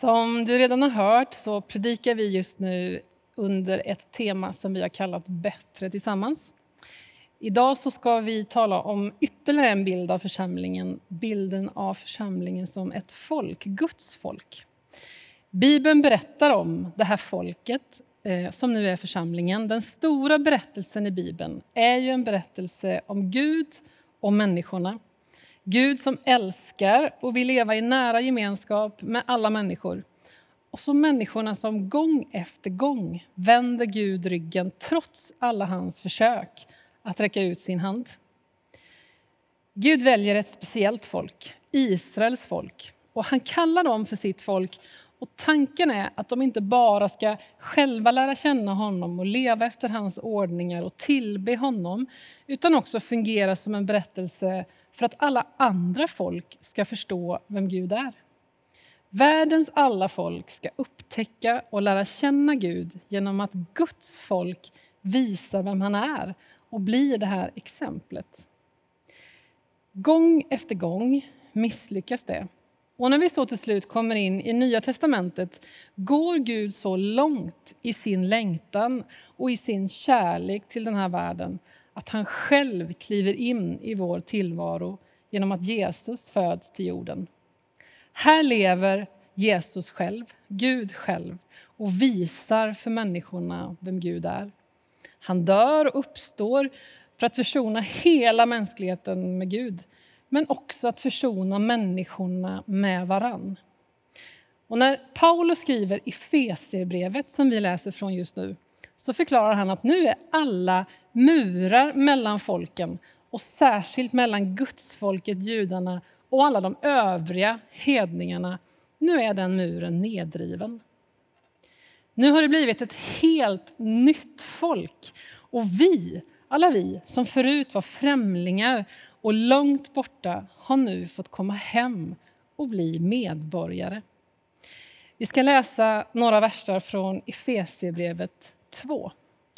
Som du redan har hört så predikar vi just nu under ett tema som vi har kallat Bättre tillsammans. Idag så ska vi tala om ytterligare en bild av församlingen, bilden av församlingen som ett folk, Guds folk. Bibeln berättar om det här folket eh, som nu är församlingen. Den stora berättelsen i Bibeln är ju en berättelse om Gud och människorna. Gud som älskar och vill leva i nära gemenskap med alla människor. Och så människorna som gång efter gång vänder Gud ryggen trots alla hans försök att räcka ut sin hand. Gud väljer ett speciellt folk, Israels folk, och han kallar dem för sitt folk. Och Tanken är att de inte bara ska själva lära känna honom och leva efter hans ordningar och tillbe honom utan också fungera som en berättelse för att alla andra folk ska förstå vem Gud är. Världens alla folk ska upptäcka och lära känna Gud genom att Guds folk visar vem han är och blir det här exemplet. Gång efter gång misslyckas det. Och när vi så till slut kommer in i Nya testamentet går Gud så långt i sin längtan och i sin kärlek till den här världen att han själv kliver in i vår tillvaro genom att Jesus föds till jorden. Här lever Jesus själv, Gud själv och visar för människorna vem Gud är. Han dör och uppstår för att försona hela mänskligheten med Gud men också att försona människorna med varann. Och när Paulus skriver i Fesierbrevet, som vi läser från just nu så förklarar han att nu är alla murar mellan folken och särskilt mellan gudsfolket, judarna och alla de övriga hedningarna. Nu är den muren nedriven. Nu har det blivit ett helt nytt folk och vi, alla vi som förut var främlingar och långt borta har nu fått komma hem och bli medborgare. Vi ska läsa några verser från Efesierbrevet 2.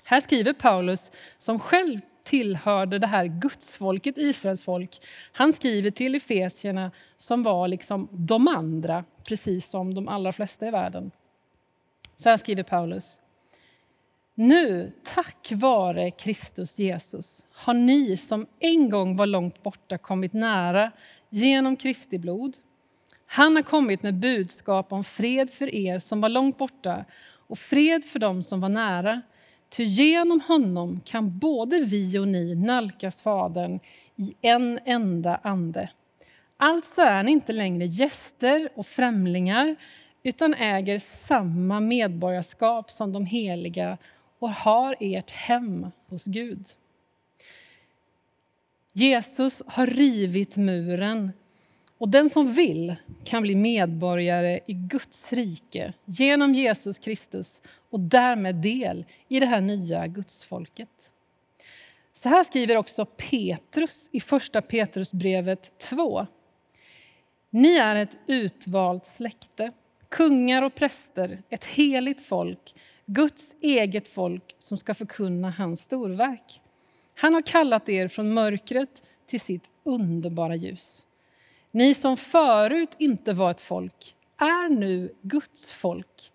Här skriver Paulus, som själv tillhörde det här gudsfolket, Israels folk. Han skriver till efesierna som var liksom de andra, precis som de allra flesta i världen. Så här skriver Paulus. Nu, tack vare Kristus Jesus, har ni som en gång var långt borta kommit nära genom Kristi blod. Han har kommit med budskap om fred för er som var långt borta och fred för dem som var nära. Ty genom honom kan både vi och ni nalkas Fadern i en enda ande. Alltså är ni inte längre gäster och främlingar utan äger samma medborgarskap som de heliga och har ert hem hos Gud. Jesus har rivit muren och den som vill kan bli medborgare i Guds rike genom Jesus Kristus och därmed del i det här nya gudsfolket. Så här skriver också Petrus i Första Petrusbrevet 2. Ni är ett utvalt släkte, kungar och präster, ett heligt folk Guds eget folk som ska förkunna hans storverk. Han har kallat er från mörkret till sitt underbara ljus. Ni som förut inte var ett folk är nu Guds folk.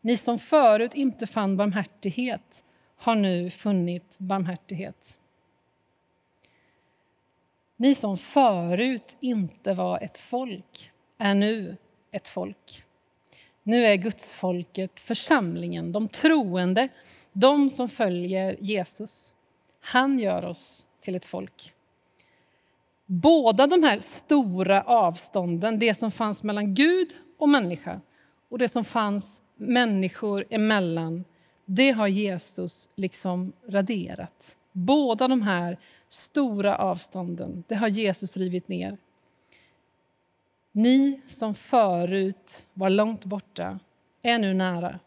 Ni som förut inte fann barmhärtighet har nu funnit barmhärtighet. Ni som förut inte var ett folk är nu ett folk. Nu är gudsfolket församlingen, de troende, de som följer Jesus. Han gör oss till ett folk. Båda de här stora avstånden, det som fanns mellan Gud och människa och det som fanns människor emellan, det har Jesus liksom raderat. Båda de här stora avstånden, det har Jesus rivit ner. Ni som förut var långt borta är nu nära.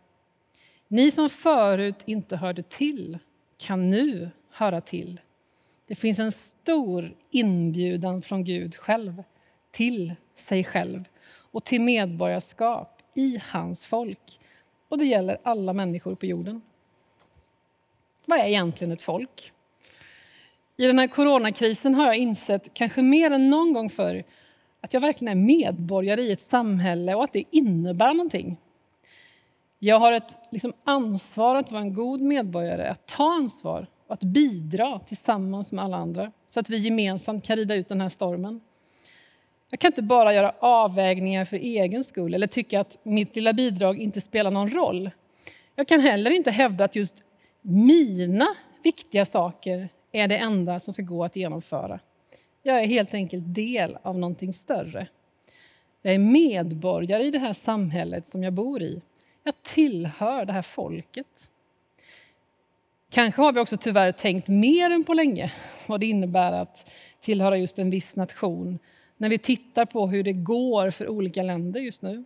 Ni som förut inte hörde till kan nu höra till. Det finns en stor inbjudan från Gud själv till sig själv och till medborgarskap i hans folk. Och det gäller alla människor på jorden. Vad är egentligen ett folk? I den här coronakrisen har jag insett, kanske mer än någon gång förr, att jag verkligen är medborgare i ett samhälle och att det innebär någonting. Jag har ett liksom, ansvar att vara en god medborgare, att ta ansvar och att bidra tillsammans med alla andra så att vi gemensamt kan rida ut den här stormen. Jag kan inte bara göra avvägningar för egen skull eller tycka att mitt lilla bidrag inte spelar någon roll. Jag kan heller inte hävda att just mina viktiga saker är det enda som ska gå att genomföra. Jag är helt enkelt del av någonting större. Jag är medborgare i det här samhället som jag bor i. Jag tillhör det här folket. Kanske har vi också tyvärr tänkt mer än på länge vad det innebär att tillhöra just en viss nation när vi tittar på hur det går för olika länder just nu.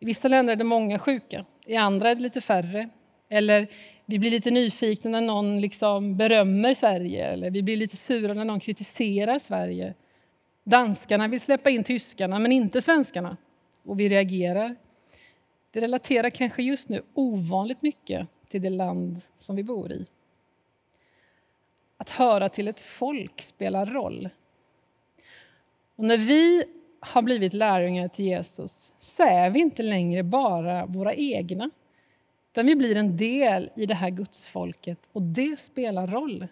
I vissa länder är det många sjuka, i andra är det lite färre. Eller vi blir lite nyfikna när någon liksom berömmer Sverige eller vi blir lite sura när någon kritiserar Sverige. Danskarna vill släppa in tyskarna, men inte svenskarna. Och vi reagerar. Det relaterar kanske just nu ovanligt mycket till det land som vi bor i. Att höra till ett folk spelar roll. Och när vi har blivit lärjungar till Jesus så är vi inte längre bara våra egna utan vi blir en del i det här gudsfolket och det spelar roll.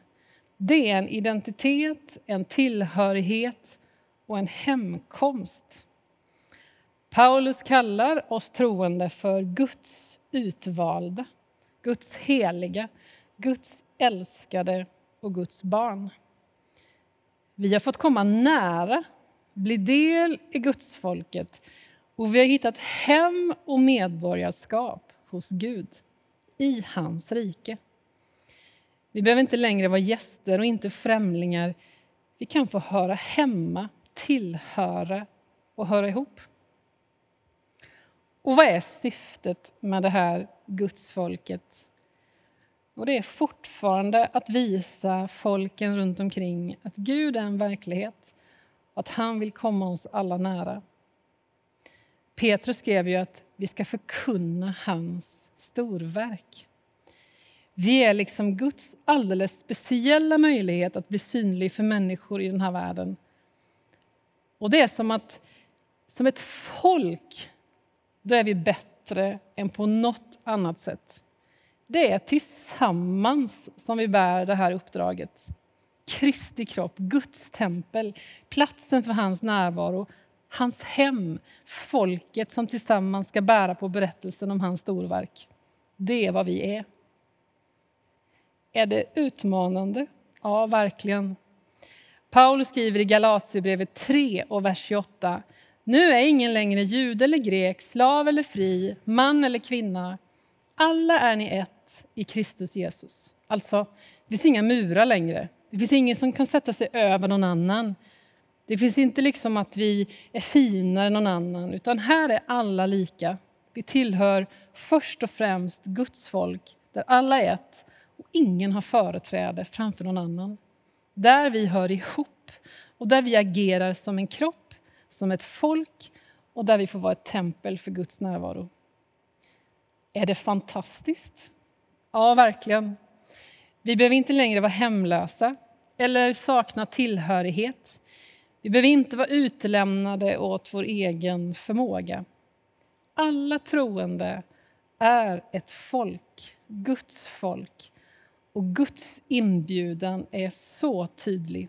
Det är en identitet, en tillhörighet och en hemkomst. Paulus kallar oss troende för Guds utvalda, Guds heliga, Guds älskade och Guds barn. Vi har fått komma nära, bli del i gudsfolket och vi har hittat hem och medborgarskap hos Gud, i hans rike. Vi behöver inte längre vara gäster och inte främlingar. Vi kan få höra hemma, tillhöra och höra ihop. Och vad är syftet med det här gudsfolket? Och det är fortfarande att visa folken runt omkring att Gud är en verklighet och att han vill komma oss alla nära. Petrus skrev ju att vi ska förkunna hans storverk. Vi är liksom Guds alldeles speciella möjlighet att bli synlig för människor i den här världen. Och det är som att som ett folk, då är vi bättre än på något annat sätt. Det är tillsammans som vi bär det här uppdraget. Kristi kropp, Guds tempel, platsen för hans närvaro, hans hem, folket som tillsammans ska bära på berättelsen om hans storverk. Det är vad vi är. Är det utmanande? Ja, verkligen. Paulus skriver i Galatierbrevet 3 och vers 28. Nu är ingen längre jude eller grek, slav eller fri, man eller kvinna. Alla är ni ett i Kristus Jesus. Alltså, det finns inga murar längre. Det finns ingen som kan sätta sig över någon annan. Det finns inte liksom att vi är finare än någon annan, utan här är alla lika. Vi tillhör först och främst Guds folk, där alla är ett och ingen har företräde framför någon annan. Där vi hör ihop och där vi agerar som en kropp, som ett folk och där vi får vara ett tempel för Guds närvaro. Är det fantastiskt? Ja, verkligen. Vi behöver inte längre vara hemlösa eller sakna tillhörighet. Vi behöver inte vara utlämnade åt vår egen förmåga. Alla troende är ett folk, Guds folk. Och Guds inbjudan är så tydlig.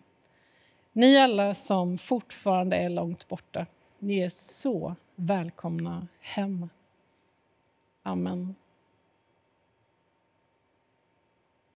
Ni alla som fortfarande är långt borta, ni är så välkomna hem. Amen.